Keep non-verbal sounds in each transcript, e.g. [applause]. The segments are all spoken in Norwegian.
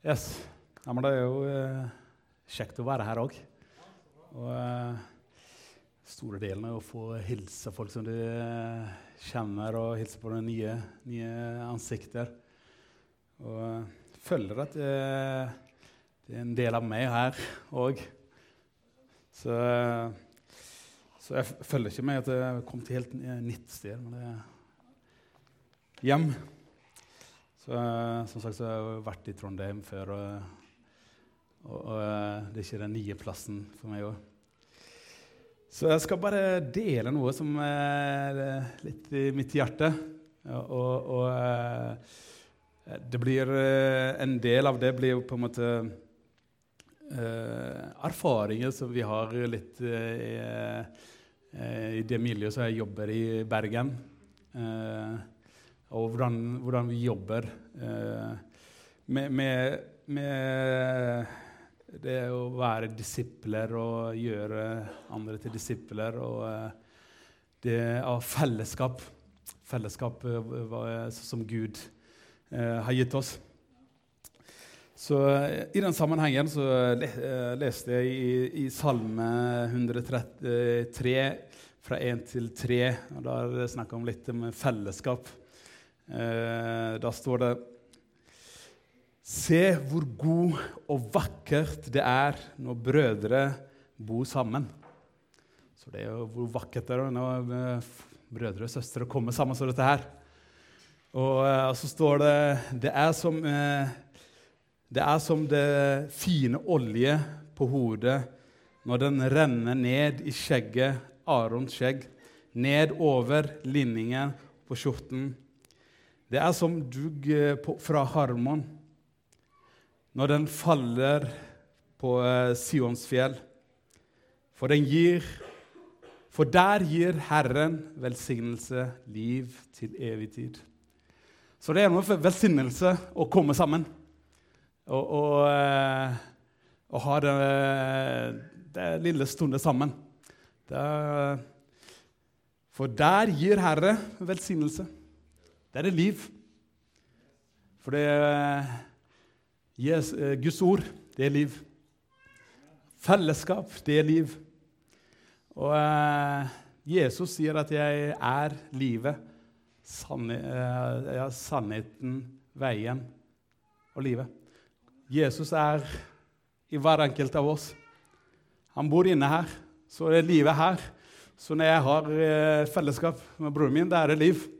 Yes. Ja, men det er jo eh, kjekt å være her òg. Og eh, store delen er å få hilse folk som du eh, kjenner, og hilse på de nye, nye ansikter. Og eh, føler at det, det er en del av meg her òg. Så, eh, så jeg føler ikke meg at jeg kom til helt nytt sted, men det er hjem. Så, eh, som sagt så har jeg vært i Trondheim før, og, og, og eh, det er ikke den nye plassen for meg òg. Så jeg skal bare dele noe som er eh, litt i mitt hjerte. Og, og, det blir En del av det blir jo på en måte erfaringer som vi har litt i, i det miljøet som jeg jobber i Bergen. Eh, og hvordan, hvordan vi jobber eh, med, med, med det å være disipler og gjøre andre til disipler. Og eh, det av fellesskap. Fellesskap eh, som Gud har gitt oss. Så I den sammenhengen så leste jeg i, i Salme 133 fra 1 til 3. og Da snakker vi litt om fellesskap. Eh, da står det Se hvor god og vakkert det er når brødre bor sammen. Så det er jo hvor vakkert det er når eh, brødre og søstre kommer sammen som dette her. Og eh, så står det Det er som det er som det fine olje på hodet når den renner ned i skjegget, Arons skjegg, ned over linningen på skjorten. Det er som dugg eh, fra Harmon når den faller på eh, Sionsfjell. For den gir For der gir Herren velsignelse, liv til evig tid. Så det er noe for velsignelse å komme sammen og, og, eh, og ha det, det lille stundet sammen. Det for der gir Herre velsignelse. Der er liv. For det er Jes- eh, Guds ord, det er liv. Fellesskap, det er liv. Og eh, Jesus sier at 'jeg er livet', eh, sannheten, veien og livet. Jesus er i hver enkelt av oss. Han bor inne her, så er livet her. Så når jeg har eh, fellesskap med broren min, da er det liv.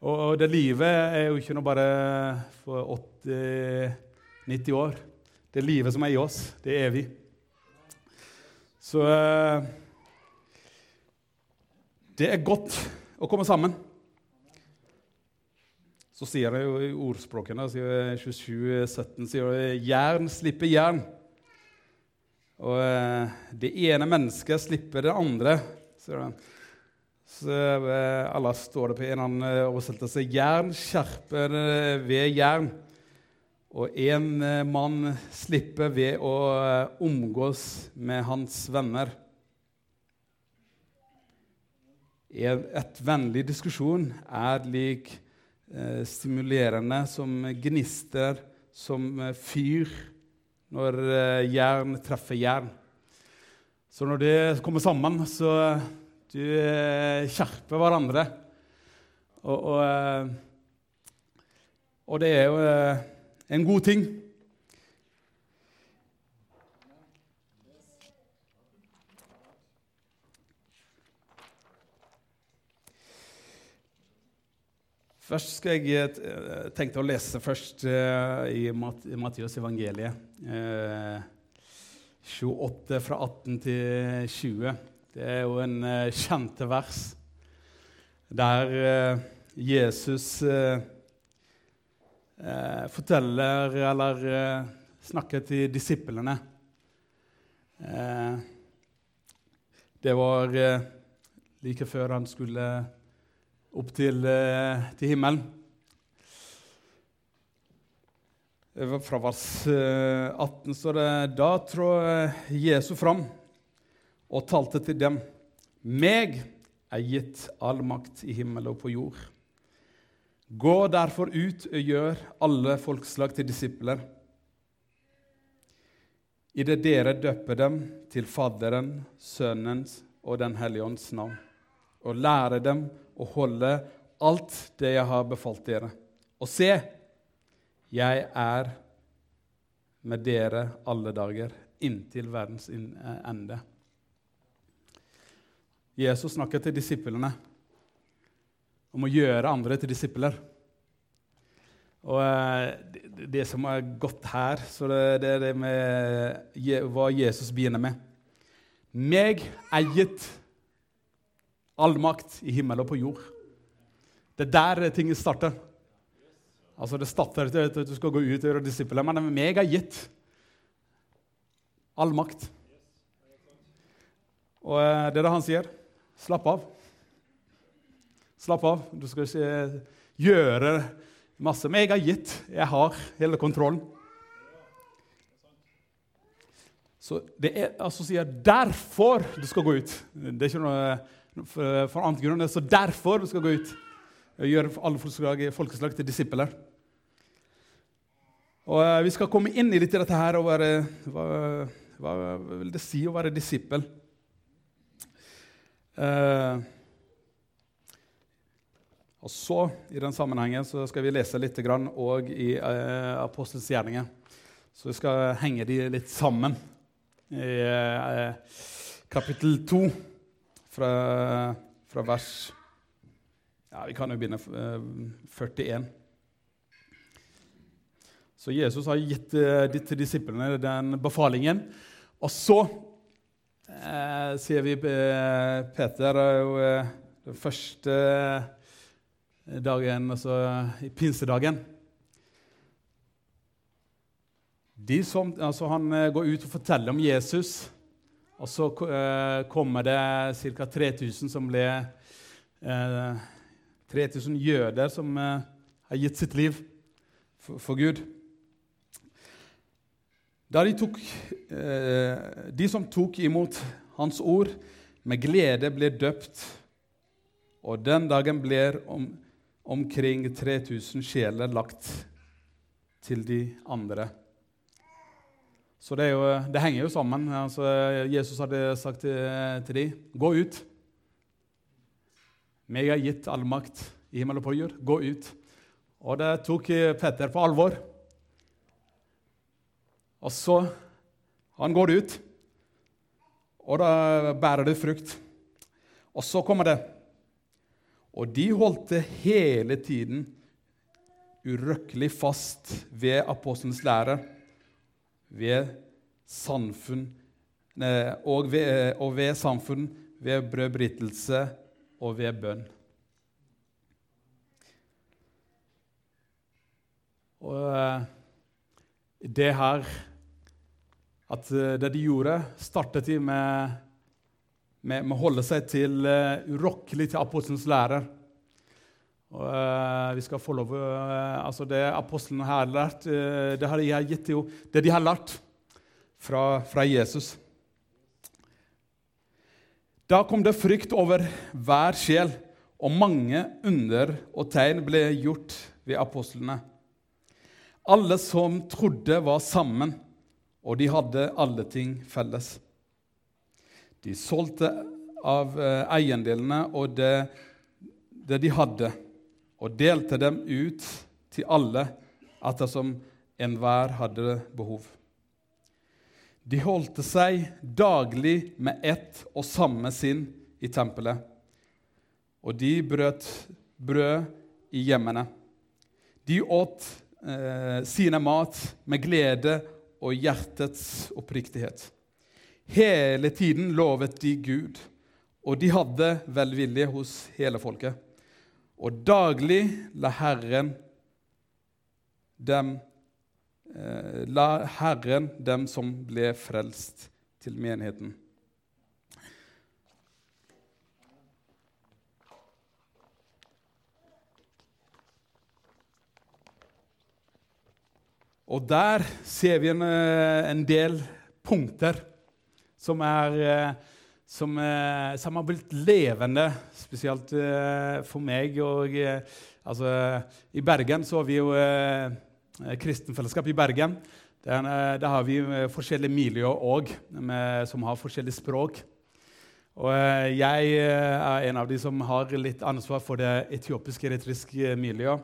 Og det livet er jo ikke noe bare for 80-90 år. Det livet som er i oss, det er evig. Så eh, det er godt å komme sammen. Så sier det jo i ordspråkene, sier 27, 17, sier det, jern slipper jern. Og eh, det ene mennesket slipper det andre. sier det. Så eh, alle står det på en annen eh, oversettelse. Jern skjerper eh, ved jern. Og en mann slipper ved å omgås med hans venner. En, et vennlig diskusjon er lik stimulerende som gnister, som fyr når jern treffer jern. Så når det kommer sammen, så du eh, skjerper hverandre. Og, og, eh, og det er jo eh, en god ting. Først skal jeg tenke å lese først eh, i Mat Matteus evangeliet. Eh, 28 fra 18 til 20. Det er jo en uh, kjente vers der uh, Jesus uh, forteller eller snakker til disiplene. Det var like før han skulle opp til, til himmelen. Fra vers eh, 18 står det Da trår Jesus fram og talte til dem. Meg er gitt all makt i himmel og på jord. Gå derfor ut og gjør alle folkeslag til disipler. Idet dere døper dem til Faderen, Sønnens og Den hellige ånds navn, og lærer dem å holde alt det jeg har befalt dere. Og se, jeg er med dere alle dager, inntil verdens ende. Jesus snakket til disiplene om å gjøre andre til disipler. Og eh, det, som er godt her, så det, det er det med hva Jesus begynner med. Meg er gitt all makt i himmel og på jord. Det er der ting starter. Altså Det starter ikke at du skal gå ut og gjøre disipler, men meg er gitt all makt. Og eh, det er det han sier. Slapp av. Slapp av. Du skal ikke gjøre masse. Men jeg har gitt. Jeg har hele kontrollen. Så det er altså sier derfor du skal gå ut. Det er ikke noe for, for annet grunn. Så derfor du skal gå ut og gjøre alle folkeslag, folkeslag til disipler. Og uh, Vi skal komme inn i litt i dette her og være, hva, hva vil det si å være disippel? Uh, og så, I den sammenhengen så skal vi lese litt grann og i eh, Apostels gjerninger. Så vi skal henge de litt sammen i eh, kapittel 2, fra, fra, vers Ja, vi kan jo begynne eh, 41. Så Jesus har gitt eh, til disiplene den befalingen. Og så eh, sier vi eh, Peter er jo eh, den første dagen, altså i pinsedagen. Som, altså han eh, går ut og forteller om Jesus, og så eh, kommer det ca. 3000 som ble eh, 3000 jøder som eh, har gitt sitt liv for, for Gud. Da de, tok, eh, de som tok imot hans ord, med glede ble døpt, og den dagen ble om, omkring 3000 sjeler lagt til de andre. Så det, jo, det henger jo sammen. Altså, Jesus hadde sagt til, til dem, 'Gå ut'. Meg er gitt all makt i himmel og på jord. Gå ut. Og det tok Petter på alvor. Og så Han går ut, og da bærer det frukt. Og så kommer det og de holdt det hele tiden urøkkelig fast ved apostelens lære, ved samfunn og ved, og ved samfunn, ved brødbrytelse og ved bønn. Og eh, det her At eh, det de gjorde, startet de med å holde seg til uh, urokkelig til apostelens lærer. Og, uh, vi skal få lov uh, altså Det apostlene har lært, uh, det har jeg gitt jo det de har lært fra, fra, Jesus. Da kom det frykt over hver sjel, og mange under og tegn ble gjort ved apostlene. Alle som trodde, var sammen, og de hadde alle ting felles. De solgte av eh, eiendelene og det, det, de hadde, og delte dem ut til alle ettersom enhver hadde behov. De holdte seg daglig med ett og samme sinn i tempelet, og de brøt brød i hjemmene. De åt eh, sine mat med glede og hjertets oppriktighet. Hele tiden lovet de Gud, og de hadde velvilje hos hele folket. Og daglig la Herren dem, eh, la Herren dem som ble frelst, til menigheten. Og der ser vi en, eh, en del punkter som er, eh, som, eh, som har blitt levende, spesielt for meg. Og, altså, I Bergen så har vi jo kristenfellesskap i Bergen. Der har vi forskjellige miljøer òg, som har forskjellige språk. Og jeg er en av de som har litt ansvar for det etiopisk-eritriske miljøet.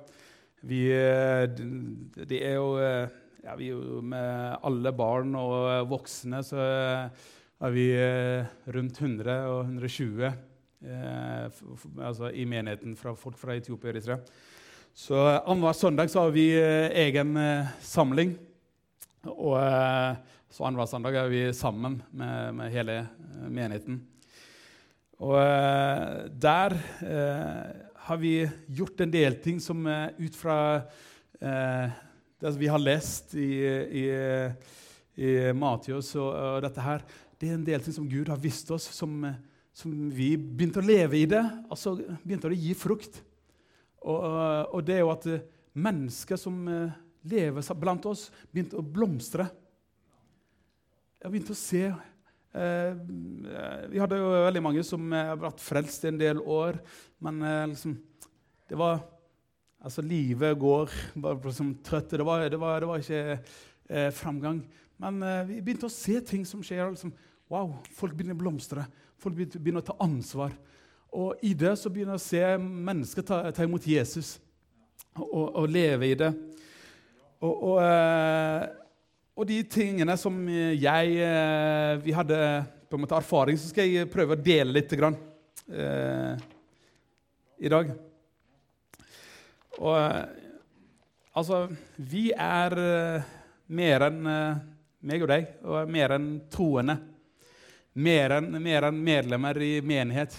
Vi, eh, det er jo, ja, vi er jo Med alle barn og voksne så er vi rundt 100 og 120 eh, altså i menigheten fra folk fra Etiopia og Eritrea. Så Annenhver søndag så har vi eh, egen eh, samling. Og så annenhver søndag er vi sammen med, med hele menigheten. Og der uh, har vi gjort en del ting som uh, ut fra det vi har lest i, i, i Matios og, og, dette her, det er en del ting som Gud har visst oss, som, som vi begynte å leve i det. altså begynte å gi frukt. Og, og det er jo at mennesker som lever blant oss, begynte å blomstre. Jeg begynte å se Eh, vi hadde jo veldig mange som har vært frelst i en del år, men eh, liksom, det var Altså, livet går bare som trøtte. Det var, det det var ikke eh, framgang. Men eh, vi begynte å se ting som skjer. Liksom, wow, Folk begynner å blomstre. Folk begynner, å ta ansvar. Og i det så begynner vi å se mennesker ta, ta imot Jesus og, og, leve i det. Og, og eh, og de tingene som jeg eh, Vi hadde på en måte erfaring, så skal jeg prøve å dele litt grann, eh, i dag. Og eh, altså Vi er eh, mer enn eh, meg og deg, og mer enn troende. Mer enn, mer enn medlemmer i menighet.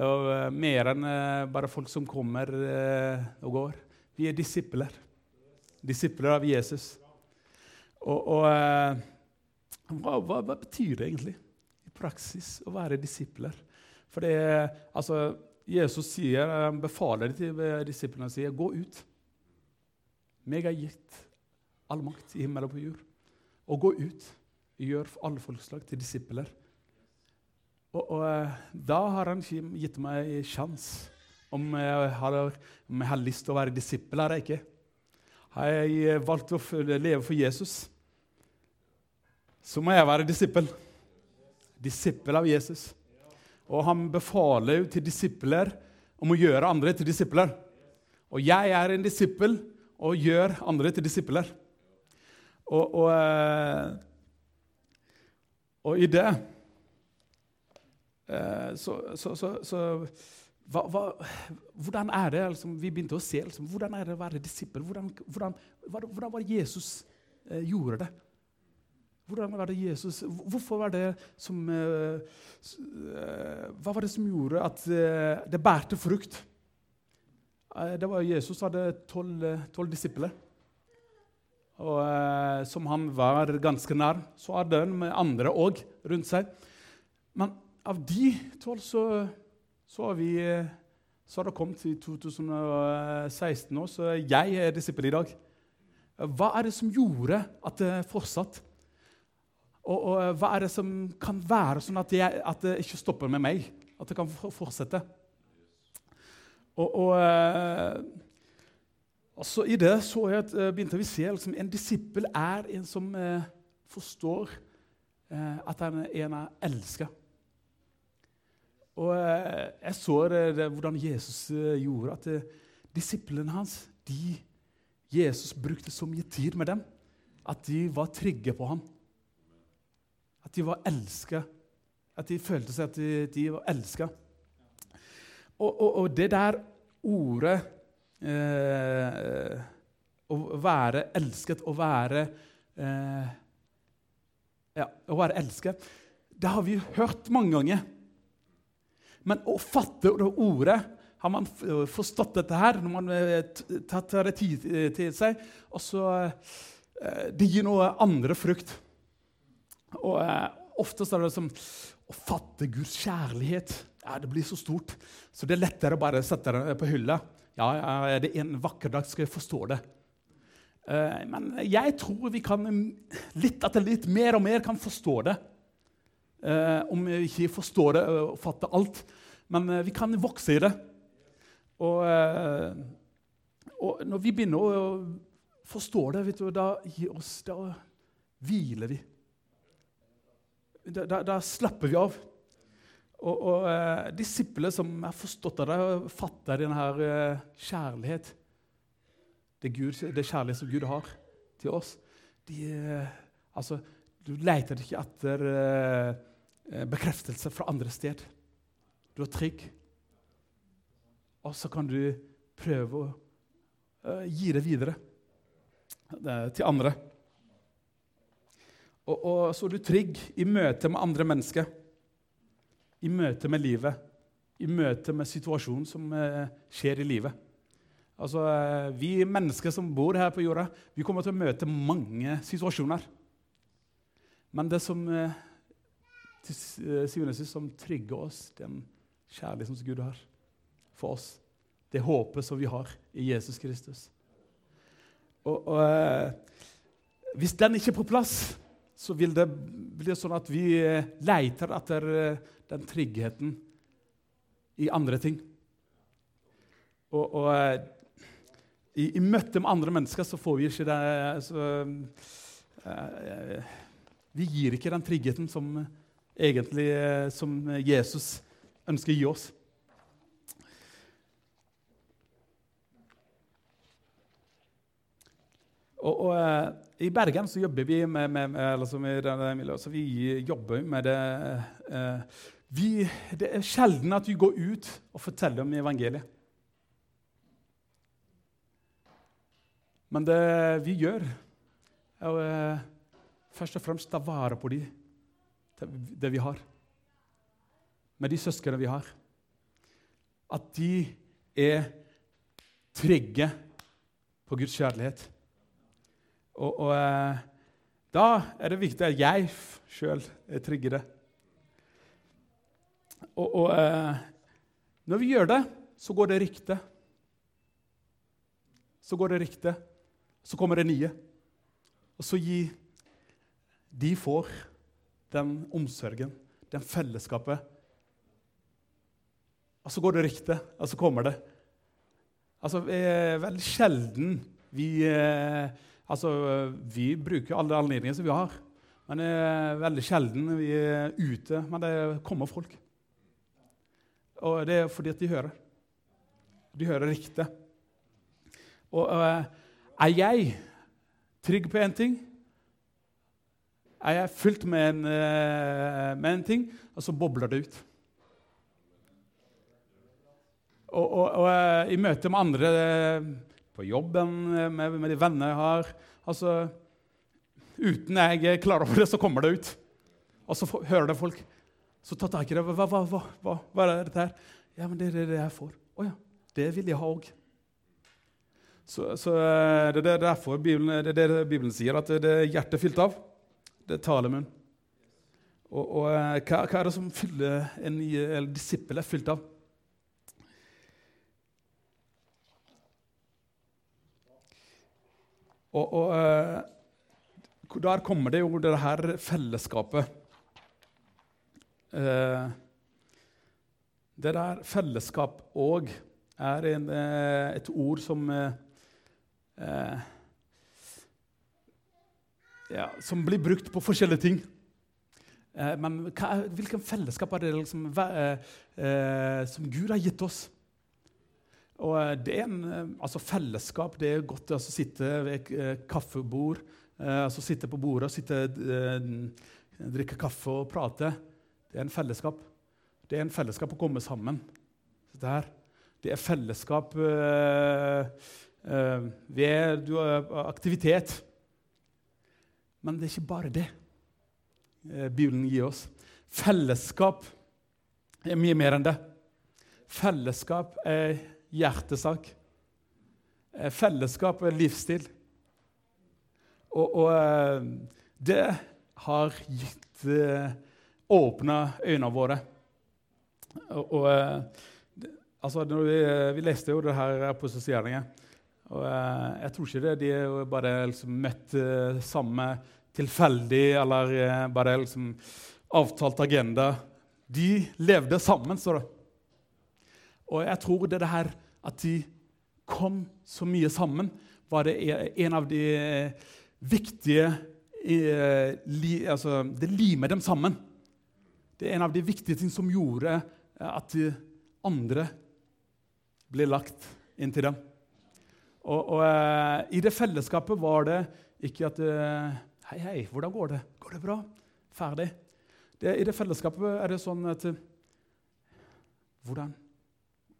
Og eh, mer enn bare folk som kommer og går. Vi er disipler. Disipler av Jesus. Og, og eh, hva, hva, hva, betyr det egentlig i praksis å være disipler? For det, altså, Jesus sier, befaler det til disiplene og sier, 'Gå ut.' Meg er gitt all makt i himmel og på jord. Og gå ut. Gjør alle folkeslag til disipler. Og, og, eh, da har han gitt meg sjanse om, om, jeg har lyst til å være disippel eller ikke. Har jeg valgt å leve for Jesus, så må jeg være disippel. Disippel av Jesus. Og han befaler jo til disipler om å gjøre andre til disipler. Og jeg er en disippel og gjør andre til disipler. Og, og, eh, og i det eh, så, så, så, så hva, hva, hvordan er det liksom, Vi begynte å se liksom, hvordan er det å være disippel. Hvordan, hvordan, hvordan var det Jesus eh, gjorde det? Hvordan var det Jesus Hvorfor var det som eh, Hva var det som gjorde at eh, det bærte frukt? Uh, det var Jesus hadde tolv disipler. Og som han var ganske nær. Så hadde han med andre òg rundt seg. Men av de tolv så, så har vi så har det kommet til 2016 nå, så jeg er disippel i dag. Hva er det som gjorde at det fortsatte? Og, og, eh, hva er det som kan være sånn at, jeg, at, det ikke stopper med meg? At det kan fortsette? Og, og, eh, og så I det så jeg at, eh, begynte vi å se liksom, en disippel er en som eh, forstår eh, at han er en av elska. Og eh, jeg så det, det, hvordan Jesus gjorde at disiplene hans de, Jesus brukte så mye tid med dem at de var trygge på ham. At de var elska. At de følte seg at de, de var elska. Og, og, og, det der ordet eh, Å være elsket, å være eh, Ja, å være elsket, det har vi hørt mange ganger. Men å fatte det ordet har man forstått dette her når man har tatt det tid til seg, og så eh, Det gir noe andre frukt. Og oftest Ofte er det som å fatte Guds kjærlighet. Ja, Det blir så stort, så det er lettere å bare sette det på hylla. Ja, ja, det En vakker dag skal jeg forstå det. Eh, men jeg tror vi kan litt etter litt mer og mer kan forstå det. Eh, om vi ikke forstår det og fatter alt. Men eh, vi kan vokse i det. Og, eh, og når vi begynner å forstå det, du, da, oss, da hviler vi. Da, da, da, slapper vi av. Og, og eh, disipler som har forstått det, fatter denne eh, kjærlighet det, Gud, det kjærlighet som Gud har til oss. De, eh, altså, du leter ikke etter eh, Eh, bekreftelse fra andre sted. Du er trygg. Og så kan du prøve å uh, gi det videre til andre. Og, og, så er du trygg i møte med andre mennesker, i møte med livet, i møte med situasjonen som uh, skjer i livet. Altså, Vi mennesker som bor her på jorda, vi kommer til å møte mange situasjoner. Men det som til eh, syvende og sist som trygger oss, den kjærligheten som Gud har for oss. Det håpet som vi har i Jesus Kristus. Og, og eh, Hvis den ikke er på plass, så vil det bli sånn at vi eh, leter etter den tryggheten i andre ting. Og, og i, i, møte med andre mennesker så får vi ikke det så, uh, Vi gir ikke den tryggheten som egentlig eh, som Jesus ønsker å gi oss. Og, og uh, I Bergen så jobber vi med, med, med, vi jobber med det eh, vi, Det er sjelden at vi går ut og forteller om evangeliet. Men det vi gjør, er å først og fremst ta vare på dem det vi har, med de søsknene vi har. At de er trygge på Guds kjærlighet. Og, og eh, da er det viktig at jeg sjøl er trygg det. Og, og eh, når vi gjør det, så går det riktig. Så går det riktig. Så kommer det nye. Og så gir De får den omsorgen, den fellesskapet. Og så går det riktig, og så kommer det. Altså, veldig sjelden vi eh, Altså, vi bruker alle anledninger som vi har. Men det er veldig sjelden vi er ute, men det kommer folk. Og det er fordi at de hører. De hører riktig. Og uh, er jeg trygg på én ting, er jeg fylt med en, eh, med en ting, og så bobler det ut. Og, og, og, eh, i møte med andre eh, på jobben, med, med, de venner jeg har altså, Uten jeg er klar over det, så kommer det ut. Og så hører det folk. Så tar tak i det. Hva, hva, hva, hva, hva er dette her? Ja, men det er det jeg får. Å ja. Det vil jeg ha òg. Så, så, det er derfor Bibelen, det er det Bibelen sier, at det er hjertet fylt av det er talemunn. Og, og eh, hva, hva, er det som fyller en eller disippel er fylt av? Og, og eh, der kommer det jo det her fellesskapet. Eh, det der fellesskap òg er en, et ord som eh, ja, som blir brukt på forskjellige ting. Eh, men hva, hvilken fellesskap er det liksom, eh, eh, som Gud har gitt oss? Og eh, det er en, eh, altså Fellesskap det er godt å altså, sitte ved et kaffebord, altså sitte på bordet sitte, drikke kaffe og prate. Det er en fellesskap. Det er en fellesskap å komme sammen. Det, det er fellesskap ved aktivitet. Men det er ikke bare det eh, Bibelen gir oss. Fellesskap er mye mer enn det. Fellesskap er hjertesak. Eh, fellesskap er livsstil. Og, og eh, det har gitt åpna øynene våre. Og, og altså, vi, vi, leste jo det her på sosialene. Og eh, jeg tror ikke det de er bare liksom møtt eh, samme tilfeldig eller eh, bare liksom avtalt agenda. De levde sammen, står det. Og jeg tror det, det her at de kom så mye sammen, var det en av de viktige altså, Det limer dem sammen. Det er en av de viktige ting som gjorde at de andre ble lagt inn til dem. Og, og uh, I det fellesskapet var det ikke at uh, Hei, hei, hvordan går det? Går det bra? Ferdig? Det, I det fellesskapet er det sånn at Hvordan?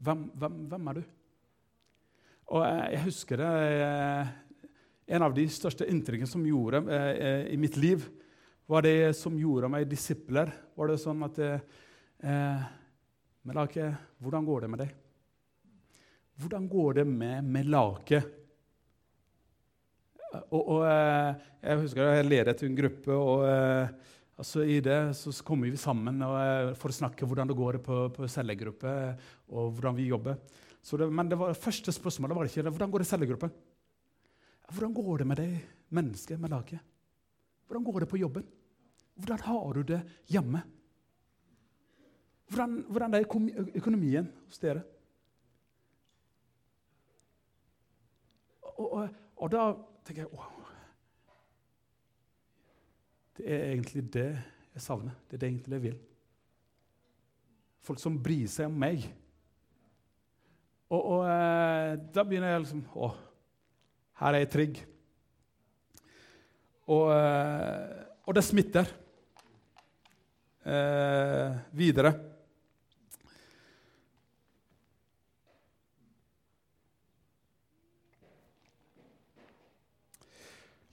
Hvem, hvem, hvem, er du? Og jeg husker det En av de største inntrykkene som gjorde i mitt liv, var det som gjorde meg disipler. Var det sånn at Melake, hvordan går det med deg? Hvordan går det med, med laget? Og, og, eh, jeg husker jeg ledet en gruppe, og eh, altså i det så kommer vi sammen eh, for å snakke hvordan det går på, på cellegruppe, og hvordan vi jobber. Det, men det var, første spørsmålet var ikke hvordan går det i cellegruppen. Hvordan går det med deg, mennesket med laget? Hvordan går det på jobben? Hvordan har du det hjemme? Hvordan, hvordan er økonomien hos dere? Og, og, og, da tenker jeg wow. Det er egentlig det jeg savner. Det er det egentlig jeg vil. Folk som bryr seg om meg. Og, og eh, da begynner jeg liksom Å, her er jeg trygg. Og, eh, og det smitter eh, videre.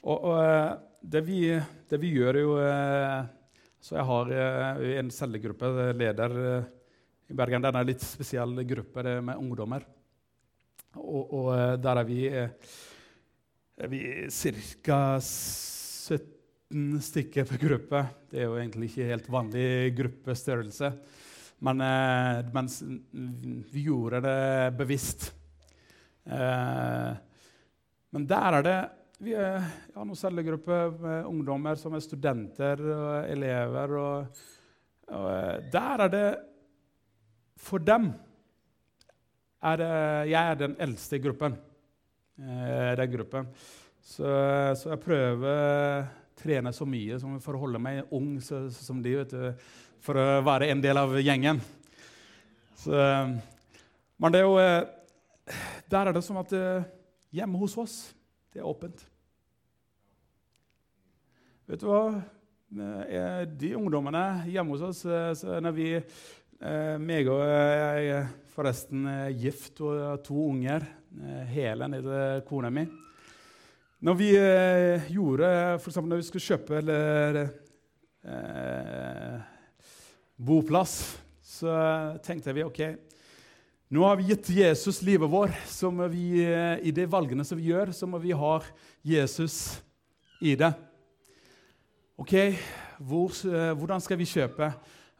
Og, og eh, det, vi, det, vi, gjør, jo eh, Så jeg har eh, en cellegruppe, leder i Bergen. Den er en litt spesiell gruppe det med ungdommer. Og, og der er vi, er vi ca. 17 stykker per gruppe. Det er jo egentlig ikke helt vanlig gruppestørrelse. Men, men vi gjorde det bevisst. Men der er det vi er, har noen cellegrupper med ungdommer som er studenter og elever. Og, og eh, der er det For dem er det Jeg er den eldste i gruppen. Eh, den gruppen. Så, så, jeg prøver å trene så mye for å holde meg ung så, som de, du, for å være en del av gjengen. Så, men det er jo eh, Der er det som at hjemme hos oss det er åpent. Vet du hva? Eh, de ungdommene hjemme hos oss så når vi, eh, meg og jeg er forresten gift og har to unger. Helen heter kona mi. Når vi gjorde for eksempel når vi skulle kjøpe eller eh, boplass, så tenkte vi OK nå har vi gitt Jesus livet vår. Så må vi, eh, I de valgene som vi gjør, så må vi ha Jesus i det. Ok, hvor, eh, hvordan skal vi kjøpe?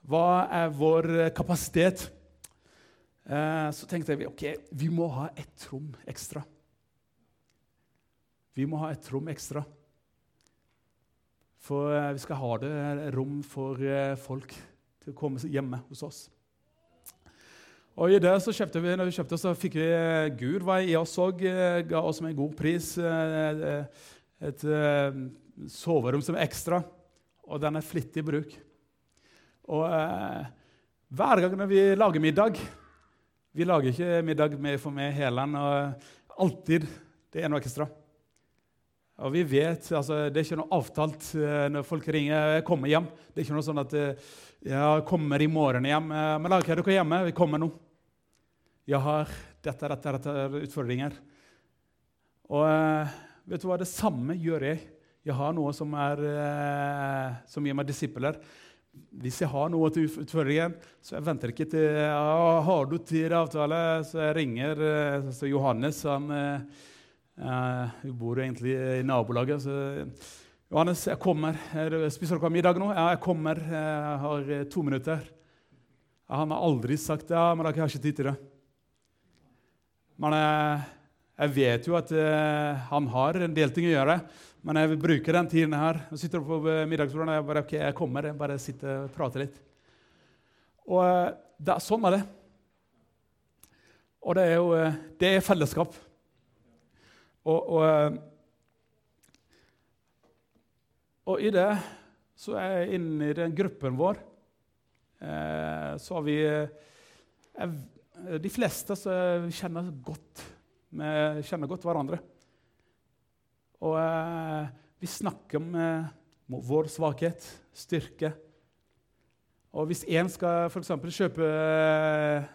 Hva er vår eh, kapasitet? Så tenkte vi ok, vi må ha ett rom ekstra. Vi må ha et rom ekstra. For vi skal ha det rom for folk til å komme hjemme hos oss. Og i det så kjøpte vi, når vi kjøpte, så fikk vi eh, Gud var i oss òg, eh, ga oss med en god pris et, et soverom som ekstra, og den er flittig bruk. Og hver gang når vi lager middag Vi lager ikke middag med for meg hele og alltid det er noe ekstra. Og vi vet, altså, Det er ikke noe avtalt når folk ringer 'kommer hjem'. Det er ikke noe sånn at ja, 'kommer i morgen hjem'. Men lager dere hjemme? Vi kommer nå. Jeg har dette, dette, dette utfordringer. Og eh, vet du hva? Det samme gjør jeg. Jeg har noe som, er, eh, som gir meg disipler. Hvis jeg har noe til utfordringen, så jeg venter ikke til ja, har du tid avtale, så jeg ringer eh, så Johannes. Han uh, bor egentlig i nabolaget. så Johannes, jeg kommer. Spiser dere middag nå? Ja, jeg kommer. Jeg har to minutter. Han har aldri sagt ja, men dere har ikke tid til det. Men eh, Jeg vet jo at uh, han har en del ting å gjøre, men jeg vil bruke den tiden her. Jeg sitter på middagsbordet og jeg bare, ok, jeg kommer, jeg bare sitter og prater litt. Og det, Sånn er det. Og det er jo det er fellesskap. Og, og, og, i det så er jeg inne i den gruppen vår. så har vi De fleste kjenner godt kjenner godt hverandre. Og eh, vi snakker om eh, vår svakhet, styrke. Og hvis én skal f.eks. kjøpe eh,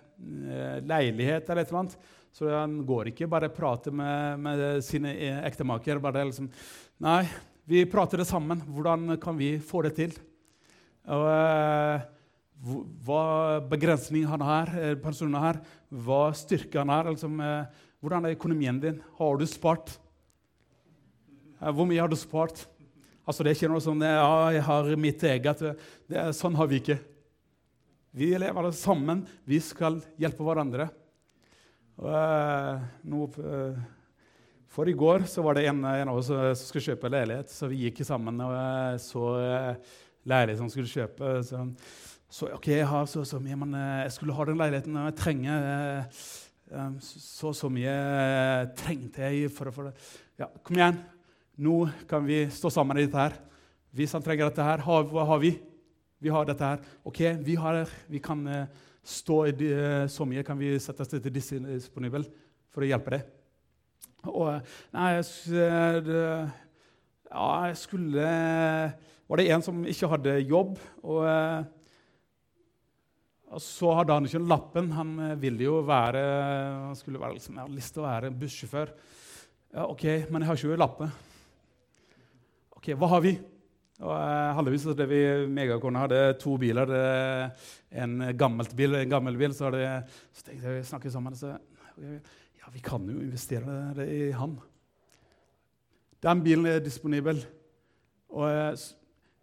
leilighet eller et eller annet, så han går ikke bare og prater med, med sine eh, ektemaker. bare liksom, Nei, vi prater det sammen. Hvordan kan vi få det til? Og eh, hva begrensning han har, eh, personen har, hva styrke han har. Eh, hvordan er økonomien din? Har du spart? Hvor mye har du spart? Altså, det er ikke noe sånn ja, jeg har mitt eget. Er, sånn har vi ikke. Vi lever sammen. Vi skal hjelpe hverandre. Uh, nå, uh, for i går var det en, en, av oss som skulle kjøpe leilighet, så vi gikk sammen og så leiligheten som skulle kjøpe. Så, så OK, jeg har så, så mye, men jeg skulle ha den leiligheten, og jeg trenger så så så mye eh, trengte jeg for å få det. Ja, kom igjen. Nå kan vi stå sammen i dette her. Hvis han trenger dette her, hva har vi? Vi har dette her. OK, vi, har, vi kan eh, stå i de, eh, så mye kan vi sette oss til disponibel for å hjelpe deg. Og nei, jeg, ja, jeg skulle Var det en som ikke hadde jobb? og og så hadde han ikke lappen. Han eh, ville jo være han skulle være, liksom, jeg hadde lyst til å være bussjåfør. Ja, OK, men jeg har ikke lappe. OK, hva har vi? Og uh, heldigvis hadde vi megakone hadde to biler. en gammelt bil en gammel bil. Så, hadde, så tenkte jeg vi snakket sammen. Så, ja, vi kan jo investere det i han. Den bilen er disponibel. Og uh,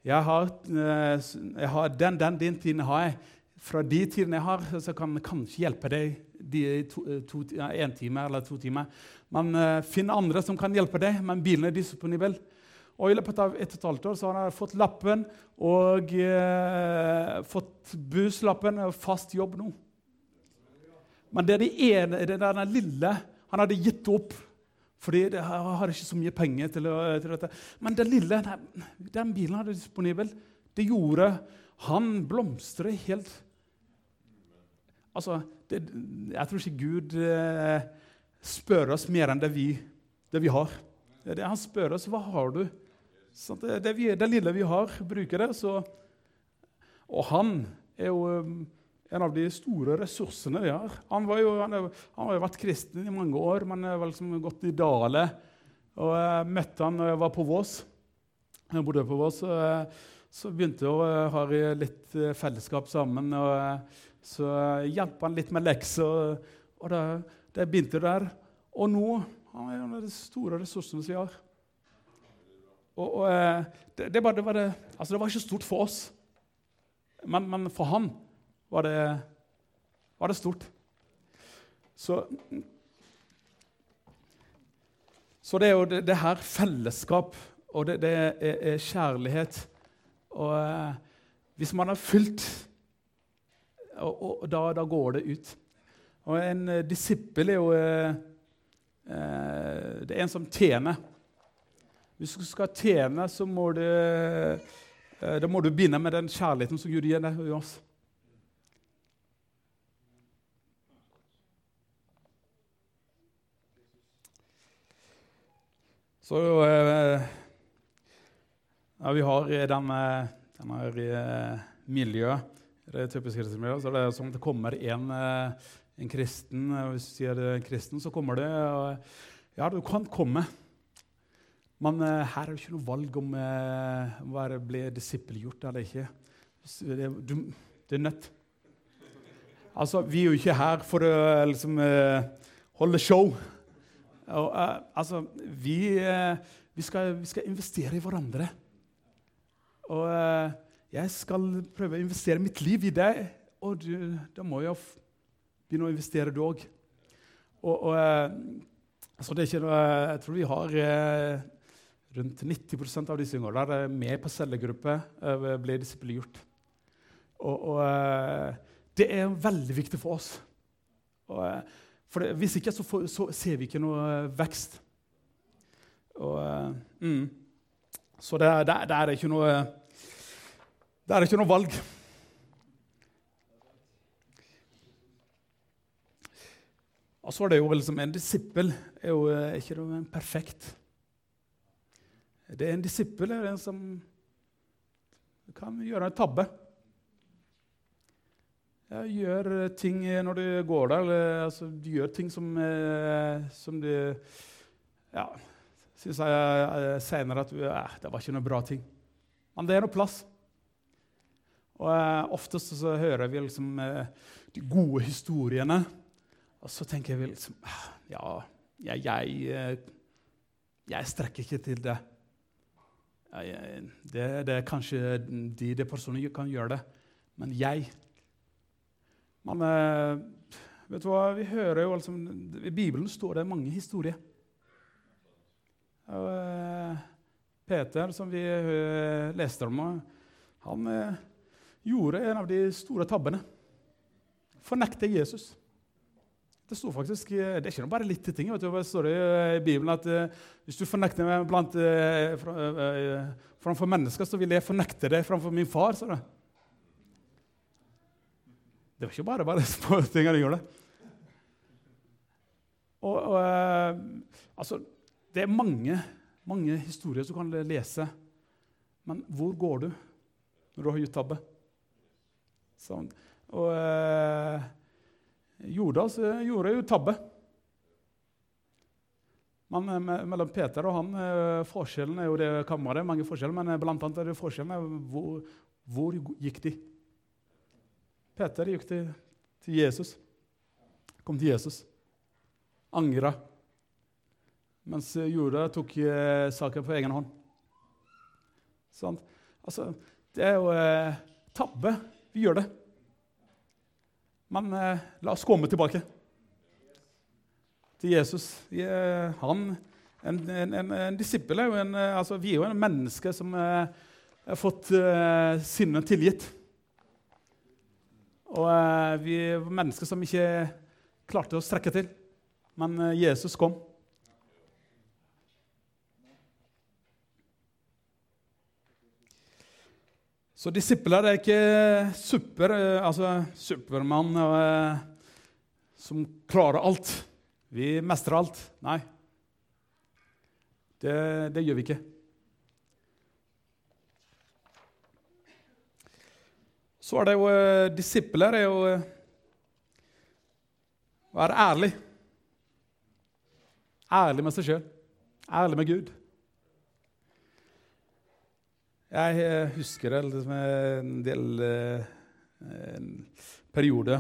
jeg har, uh, jeg har den, den, din tiden har jeg fra de tidene jeg har, så kan jeg kanskje hjelpe deg de to, eh, to, en time eller to timer. Man uh, finner andre som kan hjelpe deg, men bilen er disponibel. Og I løpet av et og et halvt år så har han fått lappen og uh, fått busslappen og fast jobb nå. Men det er det ene, det er den lille Han hadde gitt opp. Fordi jeg har ikke så mye penger til, til dette. Men den lille, den bilen hadde disponibel. Det gjorde Han blomstret helt Altså, det, jeg tror ikke Gud eh, spør oss mer enn det vi, det vi har. Det, han spør oss hva har du sånn, det, vi, det, lille vi har, bruker det. Så, og han er jo um, en av de store ressursene vi har. Han, jo, han, han har jo vært kristen i mange år, men har liksom gått i dale. Og Jeg møtte han når jeg var på Vås. Jeg bodde på Vås. Og, så begynte vi å ha litt eh, fellesskap sammen. og så hjalp han litt med lekser, og det, det begynte der. Og nå han er en av de store ressursene vi har. Og, og eh, det, det, var, det, var altså det, var, ikke stort for oss, men, men for han var det, var stort. Så, så det er jo det, her fellesskap, og det, er, er, kjærlighet. Og eh, hvis man har fylt og, og da, da, går det ut. Og en uh, disippel er jo uh, uh, Det er en som tjener. Hvis du skal tjene, så må du, da må du begynne med den kjærligheten som Gud gir deg oss. Så ja, vi har denne, denne miljøet typisk kristenmiljø. Så det er som det kommer en, eh, en kristen Hvis du sier er en kristen, så kommer det. Og, ja, du kan komme. Men her er det ikke noe valg om å bli disippelgjort eller ikke. Det, du, det er nødt. Altså, vi er jo ikke her for å liksom, holde show. Og, altså, vi, vi, skal, vi, skal, investere i hverandre. Og jeg skal prøve å investere mitt liv i deg, og du, da må jeg begynne å investere, du òg. Og, og, eh, Så det er ikke noe, jeg tror vi har eh, rundt 90 av disse yngre med på cellegruppe, eh, blir disippelgjort. Og, og det er veldig viktig for oss. Og, for det, hvis ikke så, får, så, ser vi ikke noe vekst. Og, mm. Så det, det, det, er ikke noe Det er ikke noe valg. Og så er det jo liksom En disippel er jo eh, ikke noe perfekt. Det er En disippel er en som kan gjøre en tabbe. Jeg gjør ting når du går der, eller altså, du gjør ting som, eh, som du ja, syns jeg senere at eh, det var ikke noe bra ting. Men det er noe plass. Og eh, Oftest så hører vi liksom eh, de gode historiene og så tenker vi liksom Ja, jeg, jeg, eh, jeg strekker ikke til det. Jeg, det. det. er kanskje de, de personene kan gjøre det, men jeg Men eh, vet du hva, vi hører jo liksom, I Bibelen står det mange historier. Og, eh, Peter, som vi leste om, han gjorde en av de store tabbene. Fornekte Jesus. Det står faktisk, eh, det er ikke bare litt ting. Vet du, det står i Bibelen at uh, hvis du fornekter meg blant, fra, framfor mennesker, så vil jeg fornekte deg framfor min far. sa det. Det var ikke bare bare [laughs] små ting han gjorde. Og, og altså, det er mange, mange historier som kan lese. Men hvor går du når du har gjort tabbe? Sånn. Og Jordas gjorde jo tabbe. Men eh, mellom Peter og han eh, forskjellen er jo det kammeret, mange forskjeller, men eh, blant annet er det forskjellen er hvor, hvor gikk de? Peter gikk til, til Jesus. Kom til Jesus. Angra. Mens Jorda tok saken på egen hånd. Sånn. Altså, det er jo eh, tabbe. Vi gjør det. Men eh, la oss komme tilbake til Jesus. Han, en, en, en, en disippel er jo en, eh, altså, Vi er jo en menneske som eh, har fått eh, sinnet tilgitt. Og eh, vi er mennesker som ikke klarte å strekke til. Men Jesus kom. Så disipler er ikke super, eh, altså Supermann eh, som klarer alt. Vi mestrer alt. Nei. Det, det gjør vi ikke. Så er det jo eh, disipler er jo å være ærlig. Ærlig med seg sjøl. Ærlig med Gud. Jeg eh, husker det liksom, en del eh, en periode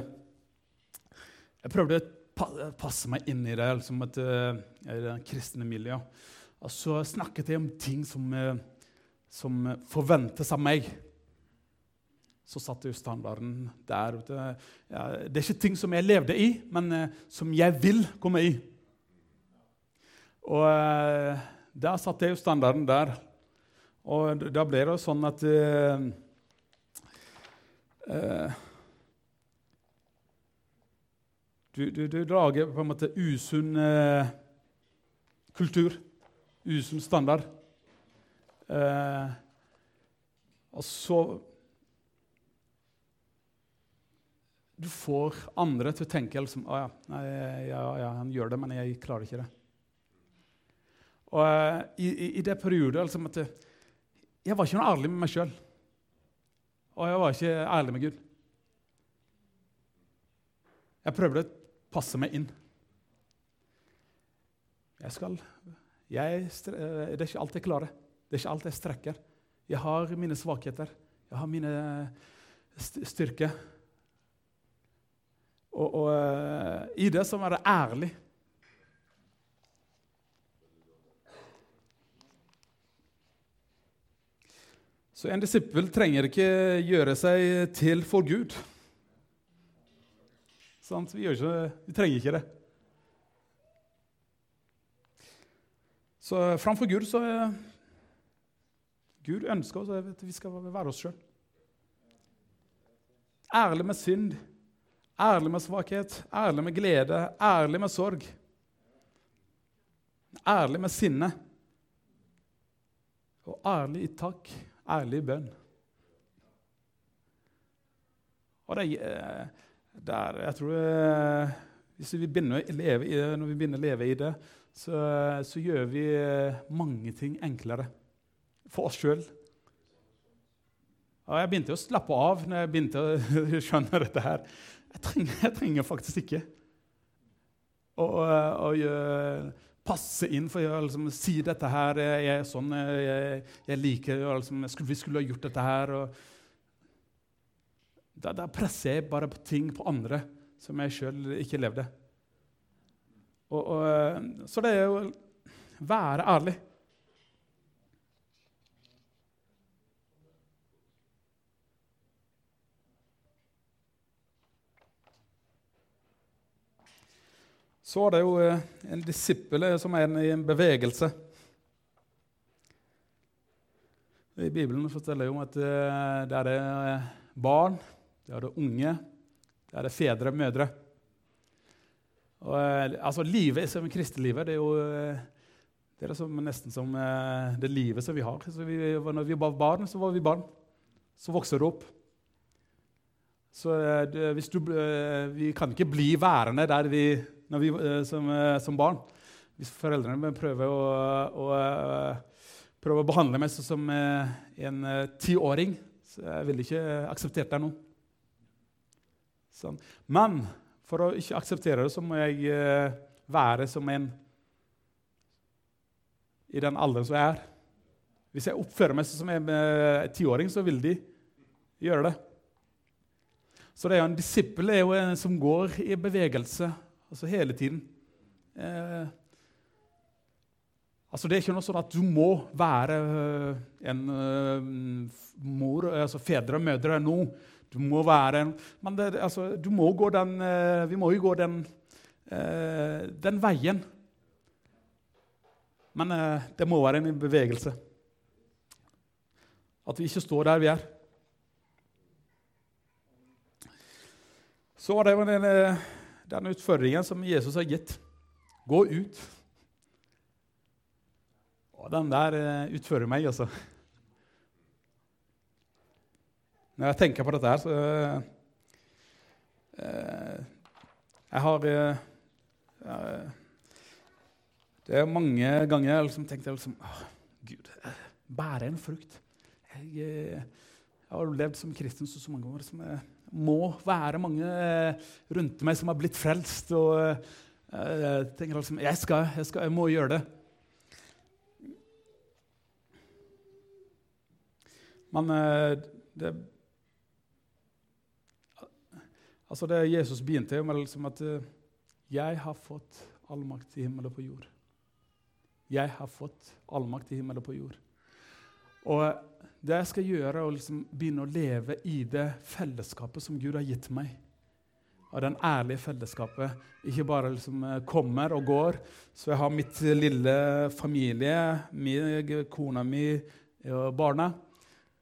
Jeg prøvde å passe meg inn i det, liksom et, et kristne miljøet. Og så snakket jeg om ting som, som forventes av meg. Så satte jo standarden der. Ja, det er ikke ting som jeg levde i, men som jeg vil komme i. Og der satte jeg jo standarden der. Og da ble det sånn at uh, du, du, du, lager på en måte usunn uh, kultur, usunn standard. og så Du får andre til å tenke liksom, oh, ja, nei, ja, ja, han gjør det, men jeg klarer ikke det. Og i, i, i det periodet liksom, at jeg var ikke noe ærlig med meg sjøl. Og jeg var ikke ærlig med Gud. Jeg prøvde å passe meg inn. Jeg skal jeg, Det er ikke alt jeg klarer. Det er ikke alt jeg strekker. Jeg har mine svakheter. Jeg har mine styrker. Og, og uh, i det så må jeg være ærlig. Så en disippel trenger ikke gjøre seg til for Gud. Sant? Vi, ikke, vi trenger ikke det. Så framfor Gud så er Gud ønsker oss at vi skal være oss sjøl. Ærlig med synd, ærlig med svakhet, ærlig med glede, ærlig med sorg. Ærlig med sinne. Og ærlig i takk, ærlig bønn. Og det, eh, der, jeg tror eh, hvis vi begynner å leve i det, Når vi begynner å leve i det, så, så gjør vi eh, mange ting enklere for oss sjøl. Jeg begynte å slappe av når jeg begynte å [laughs] skjønne dette her. Jeg trenger, jeg trenger faktisk ikke å, å, å, passe inn for å liksom, si dette her. Jeg er sånn, jeg, jeg liker liksom, Vi skulle ha gjort dette her. og da, da, presser jeg bare på ting på andre som jeg sjøl ikke levde. Og, og, så det er jo være ærlig. Så er det jo eh, en disippel som er i en bevegelse. I Bibelen forteller jo at eh, det er barn det er det unge, det er det fedre, mødre. Og, altså, livet som kristelivet det er jo det er som, nesten som eh, det livet som vi har. Vi, når vi var barn, så var vi barn. Så vokser du opp. Så du, Vi kan ikke bli værende der vi, vi som, som, barn. Hvis foreldrene prøver å, å, prøver å behandle meg som en tiåring, så jeg ville ikke akseptert det nå. Sånn. Men for å ikke akseptere det, så må jeg eh, være som en i den alderen som jeg er. Hvis jeg oppfører meg som en eh, tiåring, så vil de gjøre det. Så det er jo en disippel er jo en som går i bevegelse altså hele tiden. Eh, altså Det er ikke noe sånn at du må være uh, en uh, mor, altså fedre og mødre nå. Du må være en Men det, altså, du må gå den eh, Vi må jo gå den, eh, den veien. Men eh, det må være en bevegelse. At vi ikke står der vi er. Så var det den, den utfordringen som Jesus har gitt. Gå ut. Og den der utfører meg, altså. Når jeg tenker på dette her, så eh, Jeg har eh, Det er mange ganger jeg liksom tenkte liksom, oh, Gud, bære en frukt. Jeg, eh, jeg, har levd som kristen så, så mange år. som jeg må være mange eh, rundt meg som har blitt frelst. og eh, jeg tenker liksom, jeg skal, jeg skal, jeg må gjøre det. Men eh, det Altså Det Jesus begynte med, liksom at 'Jeg har fått all makt i himmelen og på jord'. Jeg har fått all makt i himmelen og på jord. Og det jeg skal gjøre, er liksom begynne å leve i det fellesskapet som Gud har gitt meg. Av den ærlige fellesskapet. Ikke bare liksom eh, kommer og går. Så jeg har mitt lille familie, meg, kona mi og barna.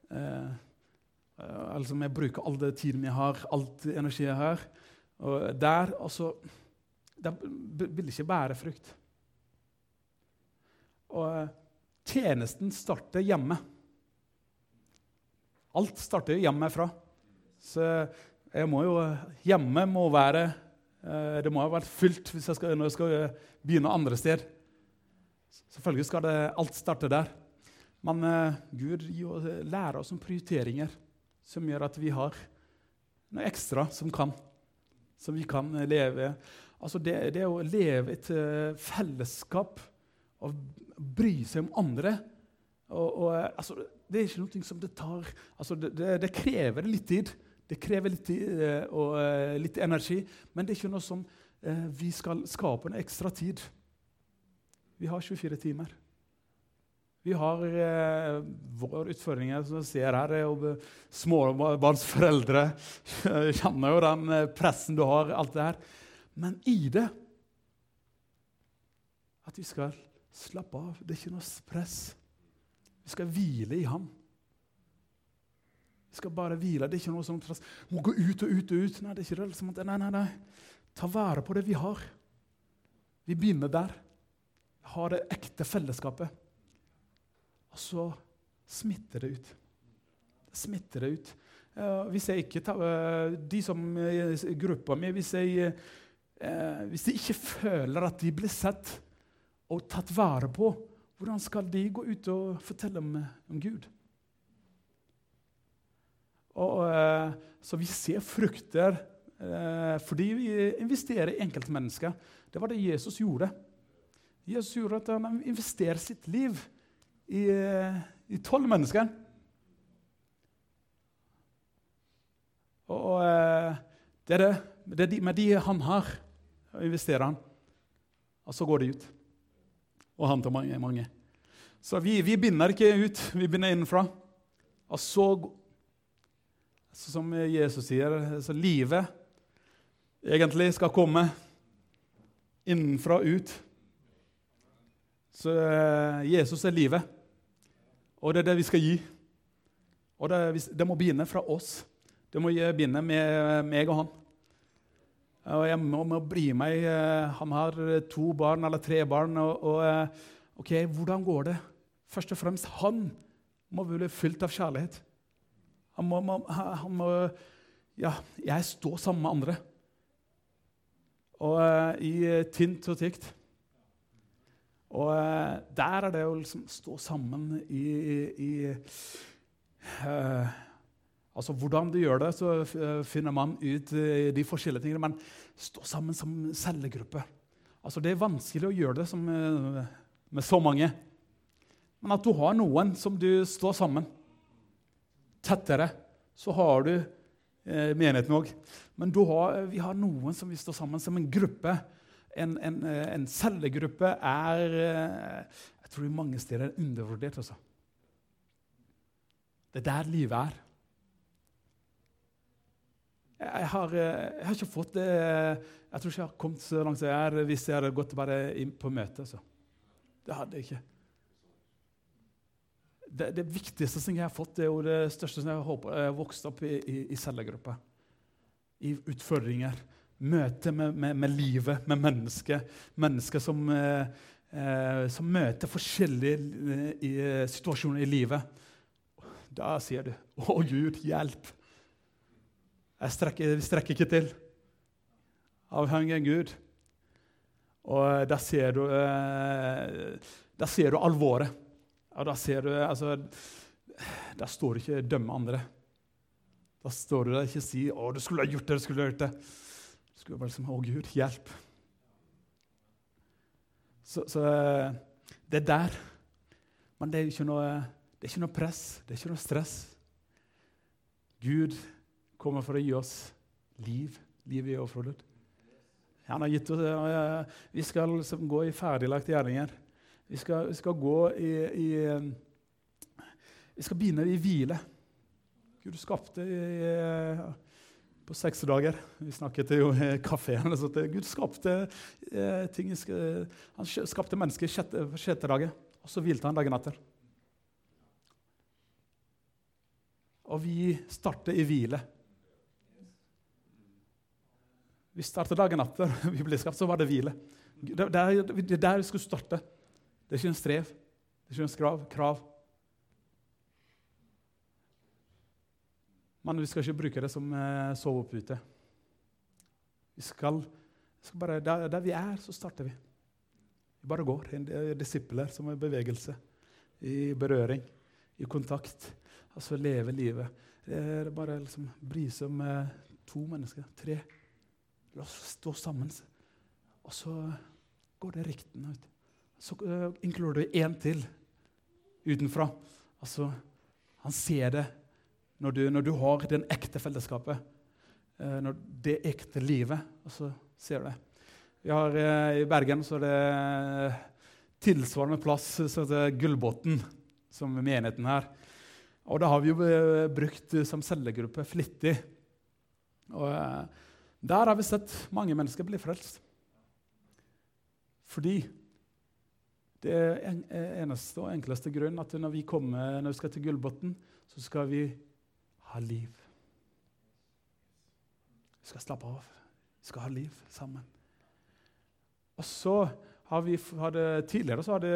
Eh, altså Jeg bruker all den tiden jeg har, alt energi jeg har. Og der altså Det vil ikke bære frukt. Og uh, tjenesten starter hjemme. Alt starter hjemmefra. Så jeg må jo Hjemme må være uh, Det må ha vært fylt hvis jeg skal, når jeg skal begynne andre steder. Selvfølgelig skal det, alt starte der. Men Gud lærer oss om prioriteringer som gjør at vi har noe ekstra som kan. Som vi kan leve Altså det, det å leve et fellesskap og bry seg om andre og, og, altså, Det er ikke noe som det tar altså, det, det, det, krever litt tid. Det krever litt tid uh, og uh, litt energi. Men det er ikke noe som vi skal skape en ekstra tid. Vi har 24 timer. Vi har eh, våre utfordringer som vi ser her. Småbarnsforeldre kjenner jo den eh, pressen du har. alt det her. Men i det at vi skal Slapp av. Det er ikke noe press. Vi skal hvile i ham. Vi skal bare hvile. Det er ikke noe som må gå ut og ut og ut. Nei, det er ikke det. Liksom, nei, nei, nei. Ta vare på det vi har. Vi begynner der. Ha det ekte fellesskapet. Og så smitter det ut. Det smitter det ut. hvis jeg ikke tar, eh, De som i gruppa mi hvis, jeg, eh, hvis de ikke føler at de blir sett og tatt vare på, hvordan skal de gå ut og fortelle om, om Gud? Og, eh, så vi ser frukter eh, fordi vi investerer i enkeltmennesker. Det var det Jesus gjorde. Jesus gjorde at han investerer sitt liv i, eh, i tolv mennesker. Og det er det. det er de, med de han har, investerer han. Og så går de ut. Og han tar mange. mange. Så vi, vi binder ikke ut, vi binder innenfra. Og så, Som Jesus sier, så livet egentlig skal komme innenfra ut. Så eh, Jesus er livet, og det er det vi skal gi. Og det, det må begynne fra oss. Det må begynne med meg og han. Og jeg må, må bry meg. Eh, han har to barn eller tre barn. Og, og, eh, ok, hvordan går det? Først og fremst han må bli fylt av kjærlighet. Han må, må, han må Ja, jeg står sammen med andre. Og uh, i tynt og tykt. Og der er det å liksom stå sammen i, i uh, Altså Hvordan du gjør det, så finner man ut eh, de forskjellige tingene. Men stå sammen som cellegruppe. Altså Det er vanskelig å gjøre det som, eh, med så mange. Men at du har noen som du står sammen tettere, så har du eh, menigheten òg. Men har, vi har noen som vi står sammen som en gruppe. En, en, eh, en cellegruppe er Jeg tror mange steder er undervurdert. Altså. Det er der livet er. Jeg har, eh, jeg har, ikke fått det Jeg tror ikke jeg har kommet så langt som jeg er hvis jeg hadde gått bare inn på møte. Så. Det hadde jeg ikke. Det, det, viktigste som jeg har fått, det er jo det største som jeg har vokst opp i, i, i cellegruppa. I utfordringer. Møte med, med, med, livet, med mennesker. Mennesker som, eh, eh som møter forskjellige i, situasjoner i livet. Da sier du 'Å, Gud, hjelp'. Jeg strekker, strekker ikke til. Avhengig av Gud. Og der ser du, eh, der ser du alvoret. Og der ser du altså, Der står det ikke 'dømme andre'. Da står du der ikke sier, 'Å, du skulle ha gjort det', du skulle ha gjort det'. Du skulle bare liksom 'Å, Gud, hjelp'. Så, så, eh, det er der. Men det er ikke noe, det er ikke noe press, det er ikke noe stress. Gud kommer for å gi oss liv. Liv i overflod. Han har gitt oss, uh, Vi skal liksom gå i ferdiglagte gjerninger. Vi skal, vi skal, gå i, i Vi skal begynne i hvile. Gud skapte i, på seks dager. Vi snakket jo i kafeen. Gud skapte eh, ting Han skapte mennesker sjette, sjette dager, og så hvilte han dagen etter. Og vi starter i hvile. Vi startet dagen etter [laughs] vi ble skapt, så var det hvile. Det, er der vi skulle starte. Det er ikke en strev, det er ikke en skrav, krav. Men vi skal ikke bruke det som eh, sovepute. Vi skal, skal bare, der, der, vi er, så starter vi. Vi bare går. Disipler som er i bevegelse, i berøring, i kontakt. Altså leve livet. Det er bare liksom bry seg om to mennesker, tre. La oss stå sammen. Og så går det ryktene ut. Så uh, inkluderer du én til utenfra. Altså, han ser det når du, når du har den ekte fellesskapet. Uh, når det ekte livet. Og så ser du det. Vi har uh, I Bergen så er det tilsvarende plass som heter Gullbotn, som menigheten her. Og det har vi jo brukt som cellegruppe flittig. Og der har vi sett mange mennesker bli frelst. Fordi Det er eneste og enkleste grunn at når vi kommer, når vi skal til Gullbotn, så skal vi ha liv. Vi skal slappe av. Vi skal ha liv sammen. Og så vi, hadde, Tidligere hadde,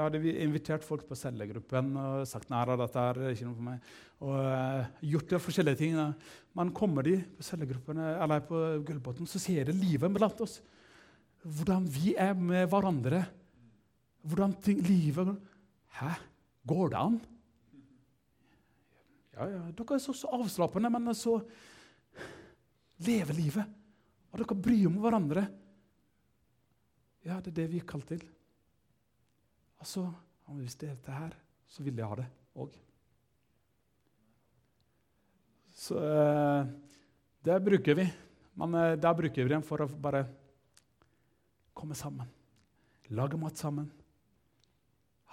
hadde, vi invitert folk på cellegruppen og sagt nei, dette er ikke noe for meg. Og uh, gjort det forskjellige ting. Men kommer de på cellegruppen eller på Gullbotn, så ser de livet blant oss. Hvordan vi er med hverandre. Hvordan ting, livet Hæ? Går det an? Ja, ja, Dere er så, så avslappende, men så lever livet. Og dere bryr om hverandre. Ja, det er det vi er kalt til. Altså, Hvis det er dette her, så vil jeg ha det òg. Så eh, det bruker vi. Men eh, der bruker vi den for å bare komme sammen. Lage mat sammen.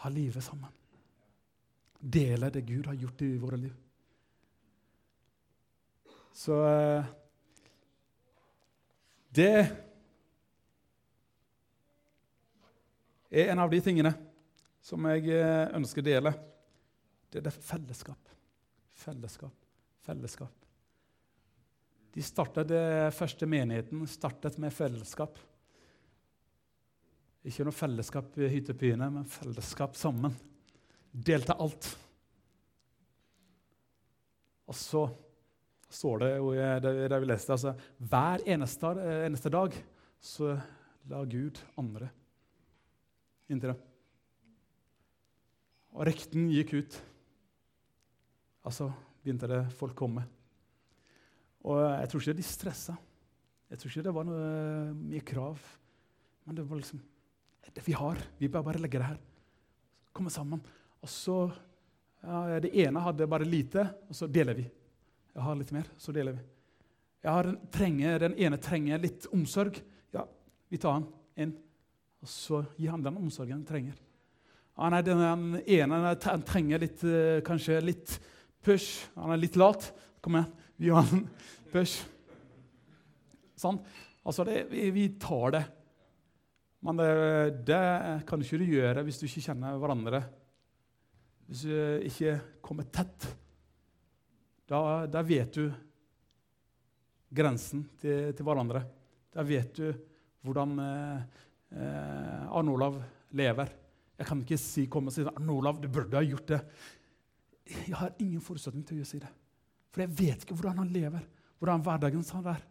Ha livet sammen. Dele det Gud har gjort i våre liv. Så eh, Det er en av de tingene som jeg eh, ønsker å dele. Det er fellesskap. Fellesskap. Fellesskap. De startet, det første menigheten startet med fellesskap. Ikke noe fellesskap i hyttepyene, men fellesskap sammen. Delte alt. Og så står det jo der vi leste, altså, hver eneste, eneste dag så la Gud andre inntil det. Og rekten gikk ut. Altså begynte det folk komme. Og jeg tror ikke de stressa. Jeg tror ikke det var noe mye krav. Men det var liksom det vi har. Vi bør bare legge det her. Komme sammen. Og så ja, Det ene hadde bare lite, og så deler vi. Jeg har litt mer, så deler vi. Jeg har trenger, Den ene trenger litt omsorg. Ja, vi tar han inn. Og så gir han den omsorgen han trenger. Ah, nei, den ene han trenger litt, eh, kanskje litt push. Han er litt lat. Kom igjen, vi gir han [laughs] push. Sånn. Altså, det, vi, vi, tar det. Men det, det kan ikke du gjøre hvis du ikke kjenner hverandre. Hvis du ikke kommer tett. Da, da vet du grensen til, til, hverandre. Da vet du hvordan eh, eh, Arne Olav lever. Jeg kan ikke si, komme og si Arne Olav, du burde ha gjort det. Jeg har ingen forutsetning til å si det. For jeg vet ikke hvordan han lever, hvordan hverdagen hans er.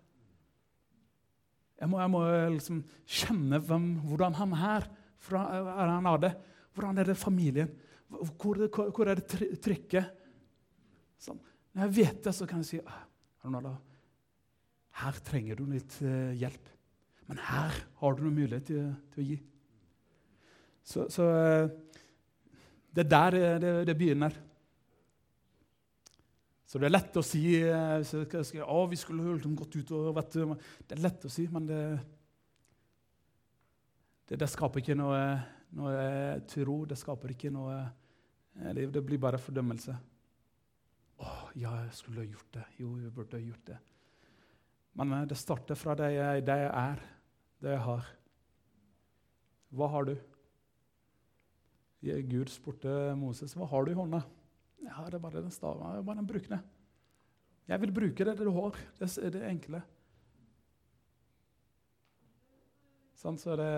Jeg må, jeg må liksom kjenne hvem, hvordan han er. Hvordan er han av det? Hvordan er det familien? Hvor, hvor, hvor er det trykket? Sånn. Når jeg vet det, så kan jeg si Arnold, her trenger du litt uh, hjelp. Men her har du noen mulighet til, til å gi. Så, så uh, det er der det, det begynner. Så det er lett å si uh, å, vi skulle gått ut og vet du, Det er lett å si, men det, det, det skaper ikke noe, noe tro. Det skaper ikke noe liv. Det blir bare fordømmelse. Å, ja, jeg skulle ha gjort det. Jo, jeg burde ha gjort det. Men det starter fra det jeg, det jeg er, det jeg har. Hva har du? Gud spurte Moses hva har du i hånda. Jeg har det bare den staven. Bare bruk brukende. Jeg vil bruke det, det du har. Det er det enkle. Sånn, så det,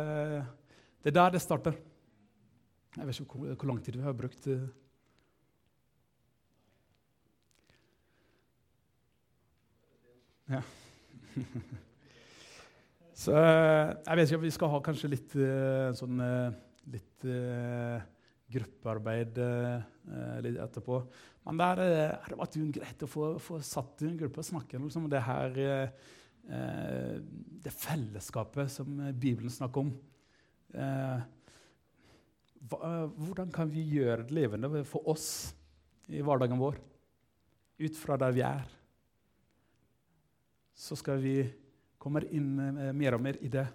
det er der det starter. Jeg vet ikke hvor, hvor lang tid vi har brukt. Eh. Ja. [laughs] Så jeg vet ikke vi skal ha kanskje litt uh, sånn uh, litt uh, gruppearbeid litt etterpå. Men der har det vært greit å få, få satt i en gruppe og snakke liksom, om det her det fellesskapet som Bibelen snakker om. hvordan kan vi gjøre det levende for oss i hverdagen vår, ut fra der vi er? Så skal vi kommer inn eh, mer og mer i det,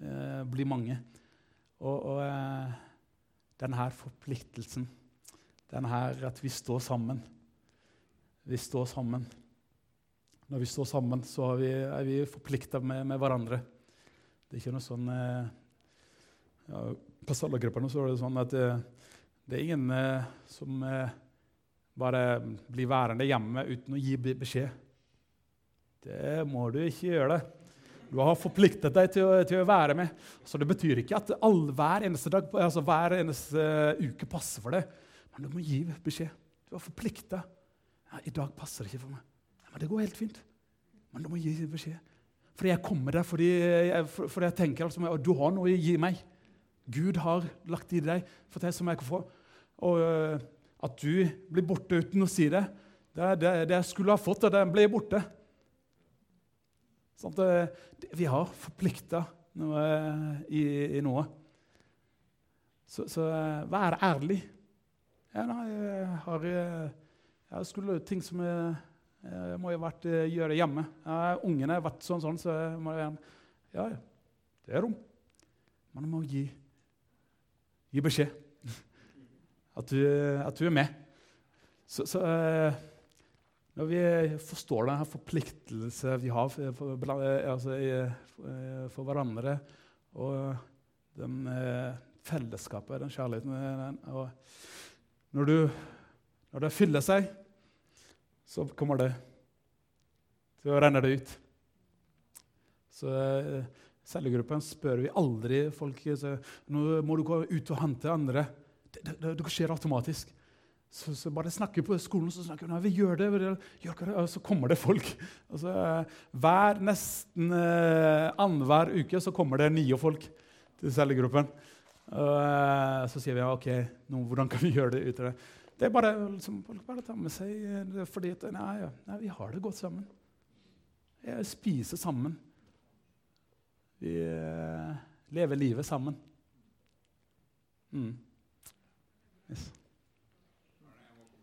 eh, blir mange. Og, og eh, denne forpliktelsen, denne at vi står sammen Vi står sammen. Når vi står sammen, så er vi, er vi forplikta med, med, hverandre. Det er ikke noe sånn ja, på cellegruppene så er det sånn at det, er ingen som bare blir værende hjemme uten å gi beskjed. Det må du ikke gjøre. det. Du har forpliktet deg til å, til å være med. Så Det betyr ikke at all, hver eneste dag, altså hver eneste uke passer for deg. Men du må gi beskjed. Du er forplikta. Ja, 'I dag passer det ikke for meg.' Ja, men Det går helt fint. Men du må gi beskjed. Fordi jeg kommer der fordi jeg, fordi jeg tenker altså, du har noe å gi meg. Gud har lagt i deg for det som jeg kan få. Og uh, at du blir borte uten å si det, det, det, det jeg skulle ha fått, og det ble borte. Sånn at, uh, vi har forplikta noe, i, i, noe. Så, så uh, vær ærlig. Ja, nei, jeg har jeg skulle ting som jeg jeg eh, må vært, eh, gjøre hjemme. Ja, ungene har vært sånn, sånn, så jeg må jeg, ja, ja, det er rom. Man må gi, gi beskjed. [laughs] At du, at du, er med. Så, så eh, når vi forstår denne forpliktelsen vi har for, altså, for hverandre, og den fellesskapet, den kjærligheten og når, du, når det fyller seg så kommer det til å renne det ut. Så eh, cellegruppen spør vi aldri folk så, nå må du gå ut og hente andre. Det, det, det skjer automatisk. Så, så, bare snakker på skolen, så snakker vi, vi gjør det, gjør det, og så kommer det folk. Altså, hver Nesten eh, annenhver uke så kommer det nye folk til cellegruppen. Eh, så sier vi ja, ok, nå, hvordan kan vi gjøre det ut av det? Det er bare, liksom, bare tar med seg eh, fordi at, nei, nei, vi har det godt sammen. Jeg spiser sammen. Vi uh, lever livet sammen. Mm. Yes.